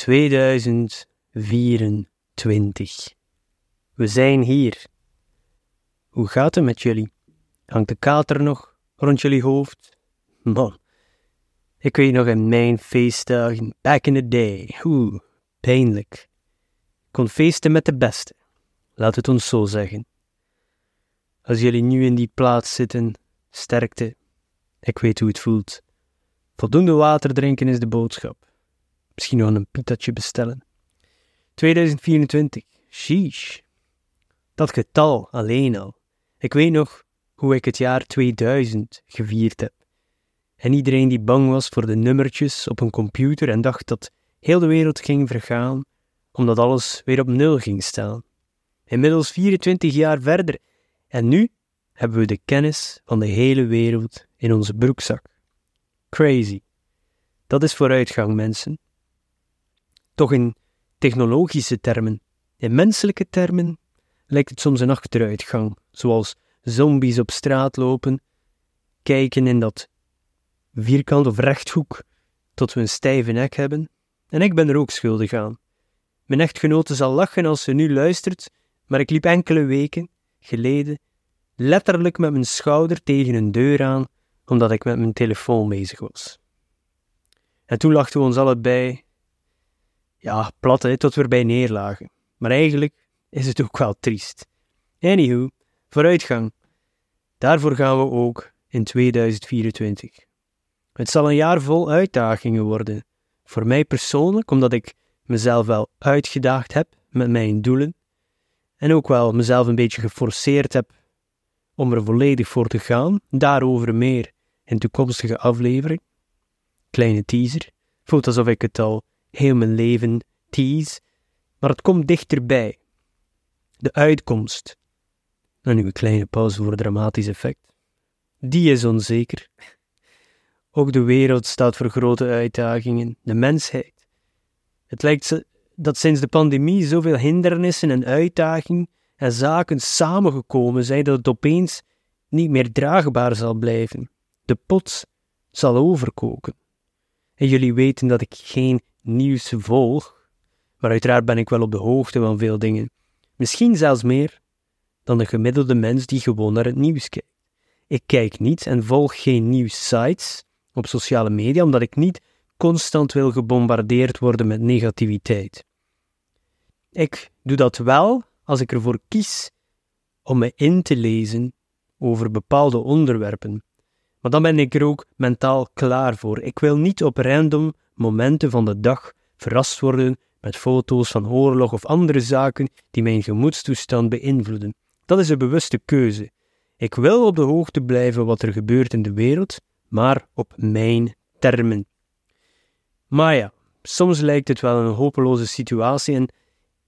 2024. We zijn hier. Hoe gaat het met jullie? Hangt de kater nog rond jullie hoofd? Man, ik weet nog in mijn feestdagen, back in the day. Oeh, pijnlijk. Kon feesten met de beste. Laat het ons zo zeggen. Als jullie nu in die plaats zitten, sterkte. Ik weet hoe het voelt. Voldoende water drinken is de boodschap. Misschien nog een pitatje bestellen. 2024, sheesh. Dat getal alleen al. Ik weet nog hoe ik het jaar 2000 gevierd heb. En iedereen die bang was voor de nummertjes op een computer en dacht dat heel de wereld ging vergaan, omdat alles weer op nul ging staan. Inmiddels 24 jaar verder, en nu hebben we de kennis van de hele wereld in onze broekzak. Crazy. Dat is vooruitgang, mensen. Toch in technologische termen, in menselijke termen, lijkt het soms een achteruitgang, zoals zombies op straat lopen, kijken in dat vierkant of rechthoek tot we een stijve nek hebben. En ik ben er ook schuldig aan. Mijn echtgenote zal lachen als ze nu luistert, maar ik liep enkele weken geleden letterlijk met mijn schouder tegen een deur aan, omdat ik met mijn telefoon bezig was. En toen lachten we ons allebei, ja, plat tot we erbij neerlagen. Maar eigenlijk is het ook wel triest. Anywho, vooruitgang. Daarvoor gaan we ook in 2024. Het zal een jaar vol uitdagingen worden. Voor mij persoonlijk, omdat ik mezelf wel uitgedaagd heb met mijn doelen. En ook wel mezelf een beetje geforceerd heb om er volledig voor te gaan. Daarover meer in toekomstige aflevering. Kleine teaser. Voelt alsof ik het al heel mijn leven tease. Maar het komt dichterbij. De uitkomst. En nu een kleine pauze voor dramatisch effect. Die is onzeker. Ook de wereld staat voor grote uitdagingen, de mensheid. Het lijkt dat sinds de pandemie zoveel hindernissen en uitdagingen en zaken samengekomen zijn dat het opeens niet meer draagbaar zal blijven. De pot zal overkoken. En jullie weten dat ik geen nieuws volg, maar uiteraard ben ik wel op de hoogte van veel dingen. Misschien zelfs meer dan de gemiddelde mens die gewoon naar het nieuws kijkt. Ik kijk niet en volg geen nieuwssites op sociale media, omdat ik niet constant wil gebombardeerd worden met negativiteit. Ik doe dat wel als ik ervoor kies om me in te lezen over bepaalde onderwerpen. Maar dan ben ik er ook mentaal klaar voor. Ik wil niet op random momenten van de dag verrast worden met foto's van oorlog of andere zaken die mijn gemoedstoestand beïnvloeden. Dat is een bewuste keuze. Ik wil op de hoogte blijven wat er gebeurt in de wereld, maar op mijn termen. Maar ja, soms lijkt het wel een hopeloze situatie en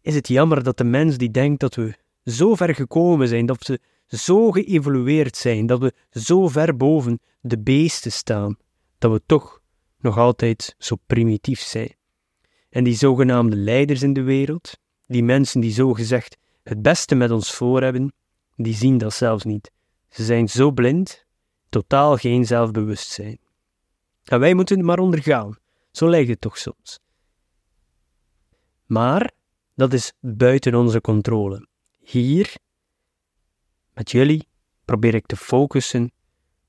is het jammer dat de mens die denkt dat we zo ver gekomen zijn, dat we zo geëvolueerd zijn, dat we zo ver boven de beesten staan, dat we toch nog altijd zo primitief zijn. En die zogenaamde leiders in de wereld, die mensen die zogezegd het beste met ons voor hebben, die zien dat zelfs niet. Ze zijn zo blind, totaal geen zelfbewustzijn. En wij moeten het maar ondergaan, zo lijkt het toch soms. Maar dat is buiten onze controle. Hier, met jullie, probeer ik te focussen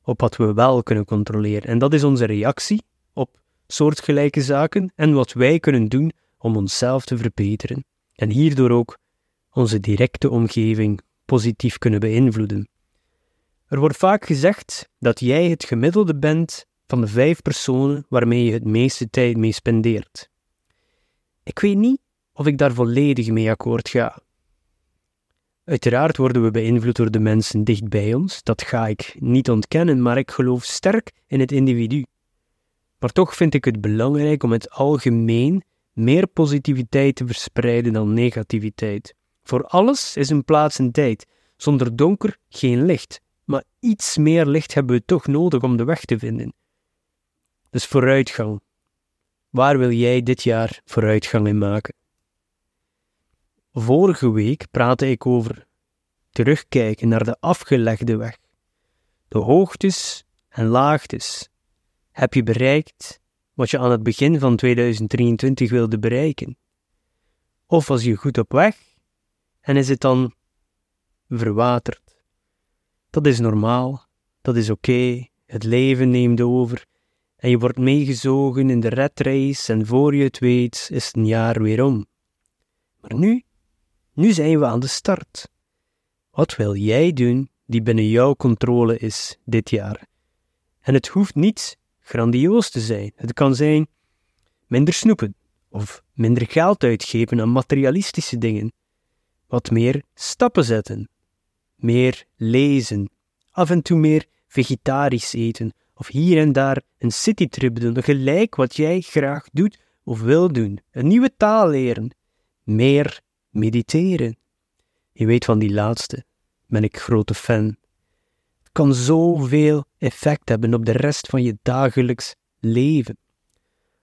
op wat we wel kunnen controleren. En dat is onze reactie op soortgelijke zaken en wat wij kunnen doen om onszelf te verbeteren. En hierdoor ook onze directe omgeving positief kunnen beïnvloeden. Er wordt vaak gezegd dat jij het gemiddelde bent van de vijf personen waarmee je het meeste tijd mee spendeert. Ik weet niet of ik daar volledig mee akkoord ga. Uiteraard worden we beïnvloed door de mensen dicht bij ons, dat ga ik niet ontkennen, maar ik geloof sterk in het individu. Maar toch vind ik het belangrijk om het algemeen meer positiviteit te verspreiden dan negativiteit. Voor alles is een plaats en tijd. Zonder donker geen licht, maar iets meer licht hebben we toch nodig om de weg te vinden. Dus vooruitgang. Waar wil jij dit jaar vooruitgang in maken? Vorige week praatte ik over terugkijken naar de afgelegde weg. De hoogtes en laagtes heb je bereikt wat je aan het begin van 2023 wilde bereiken? Of was je goed op weg en is het dan verwaterd? Dat is normaal, dat is oké, het leven neemt over en je wordt meegezogen in de red race en voor je het weet is een jaar weer om. Maar nu, nu zijn we aan de start. Wat wil jij doen die binnen jouw controle is dit jaar? En het hoeft niet grandioos te zijn. Het kan zijn minder snoepen of minder geld uitgeven aan materialistische dingen. Wat meer stappen zetten, meer lezen, af en toe meer vegetarisch eten of hier en daar een citytrip doen, gelijk wat jij graag doet of wil doen. Een nieuwe taal leren, meer mediteren. Je weet van die laatste, ben ik grote fan. Kan zoveel effect hebben op de rest van je dagelijks leven.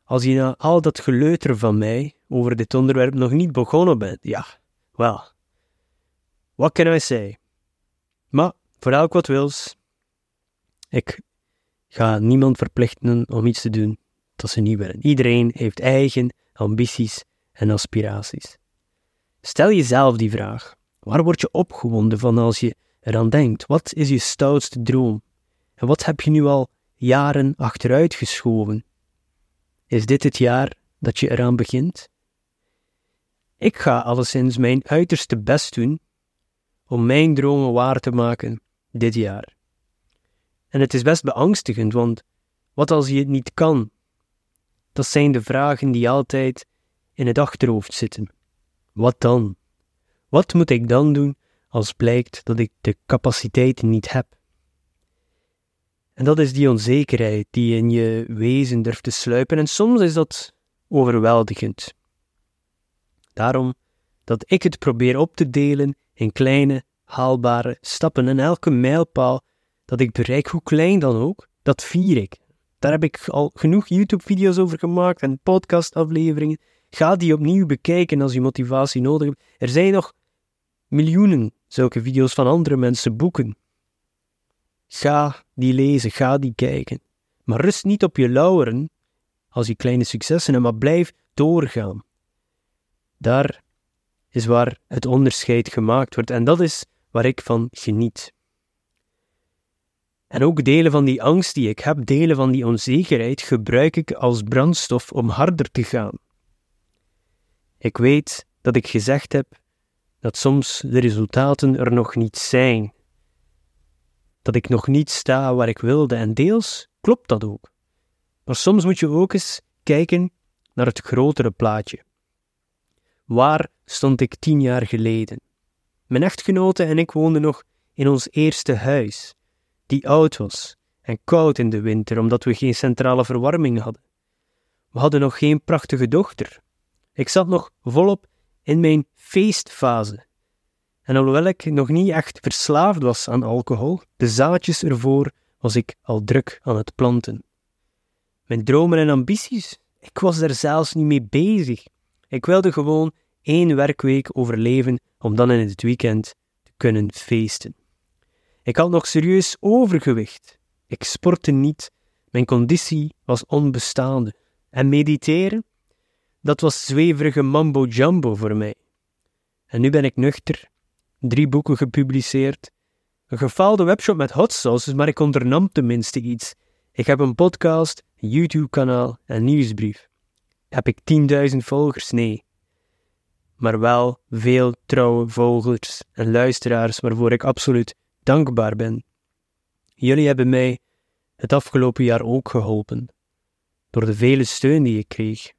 Als je na al dat geleuter van mij over dit onderwerp nog niet begonnen bent, ja, wel, wat can I say? Maar voor elk wat wils, ik ga niemand verplichten om iets te doen dat ze niet willen. Iedereen heeft eigen ambities en aspiraties. Stel jezelf die vraag. Waar word je opgewonden van als je eraan denkt? Wat is je stoutste droom? En wat heb je nu al jaren achteruit geschoven? Is dit het jaar dat je eraan begint? Ik ga alleszins mijn uiterste best doen om mijn dromen waar te maken dit jaar. En het is best beangstigend, want wat als je het niet kan? Dat zijn de vragen die altijd in het achterhoofd zitten. Wat dan? Wat moet ik dan doen als blijkt dat ik de capaciteit niet heb? En dat is die onzekerheid die in je wezen durft te sluipen, en soms is dat overweldigend. Daarom dat ik het probeer op te delen in kleine, haalbare stappen en elke mijlpaal dat ik bereik, hoe klein dan ook, dat vier ik. Daar heb ik al genoeg YouTube-video's over gemaakt en podcastafleveringen. Ga die opnieuw bekijken als je motivatie nodig hebt. Er zijn nog miljoenen zulke video's van andere mensen boeken. Ga die lezen, ga die kijken. Maar rust niet op je lauweren als je kleine successen hebt, maar blijf doorgaan. Daar is waar het onderscheid gemaakt wordt en dat is waar ik van geniet. En ook delen van die angst die ik heb, delen van die onzekerheid, gebruik ik als brandstof om harder te gaan. Ik weet dat ik gezegd heb dat soms de resultaten er nog niet zijn. Dat ik nog niet sta waar ik wilde en deels klopt dat ook. Maar soms moet je ook eens kijken naar het grotere plaatje. Waar stond ik tien jaar geleden? Mijn echtgenote en ik woonden nog in ons eerste huis, die oud was en koud in de winter omdat we geen centrale verwarming hadden. We hadden nog geen prachtige dochter. Ik zat nog volop in mijn feestfase. En alhoewel ik nog niet echt verslaafd was aan alcohol, de zaadjes ervoor was ik al druk aan het planten. Mijn dromen en ambities, ik was daar zelfs niet mee bezig. Ik wilde gewoon één werkweek overleven om dan in het weekend te kunnen feesten. Ik had nog serieus overgewicht. Ik sportte niet. Mijn conditie was onbestaande. En mediteren? Dat was zweverige mambo-jumbo voor mij. En nu ben ik nuchter, drie boeken gepubliceerd, een gefaalde webshop met hot sauces, maar ik ondernam tenminste iets. Ik heb een podcast, YouTube-kanaal en nieuwsbrief. Heb ik 10.000 volgers? Nee. Maar wel veel trouwe volgers en luisteraars waarvoor ik absoluut dankbaar ben. Jullie hebben mij het afgelopen jaar ook geholpen, door de vele steun die ik kreeg.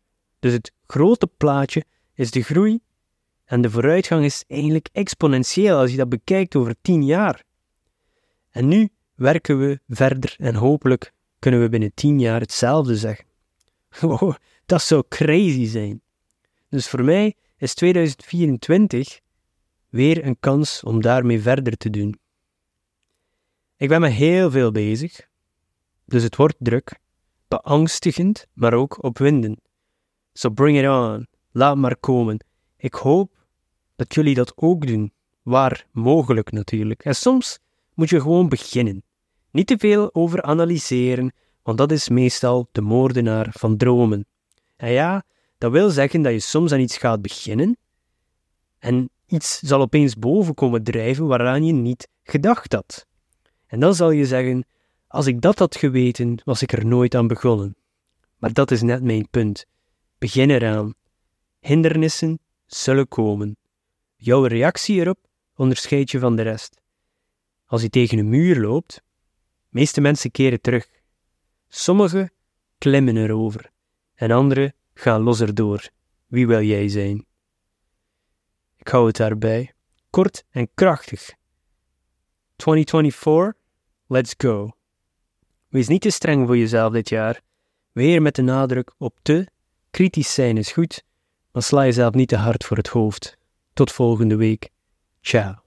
Dus het grote plaatje is de groei en de vooruitgang is eigenlijk exponentieel als je dat bekijkt over tien jaar. En nu werken we verder en hopelijk kunnen we binnen tien jaar hetzelfde zeggen. Wow, dat zou crazy zijn. Dus voor mij is 2024 weer een kans om daarmee verder te doen. Ik ben me heel veel bezig, dus het wordt druk, beangstigend, maar ook opwindend. So bring it on, laat maar komen. Ik hoop dat jullie dat ook doen, waar mogelijk natuurlijk. En soms moet je gewoon beginnen. Niet te veel over analyseren, want dat is meestal de moordenaar van dromen. En ja, dat wil zeggen dat je soms aan iets gaat beginnen en iets zal opeens boven komen drijven waaraan je niet gedacht had. En dan zal je zeggen: Als ik dat had geweten, was ik er nooit aan begonnen. Maar dat is net mijn punt. Begin eraan. Hindernissen zullen komen. Jouw reactie erop onderscheidt je van de rest. Als je tegen een muur loopt, meeste mensen keren terug. Sommigen klimmen erover en anderen gaan los erdoor. Wie wil jij zijn? Ik hou het daarbij. Kort en krachtig. 2024, let's go. Wees niet te streng voor jezelf dit jaar. Weer met de nadruk op te. Kritisch zijn is goed, maar sla jezelf niet te hard voor het hoofd. Tot volgende week. Ciao.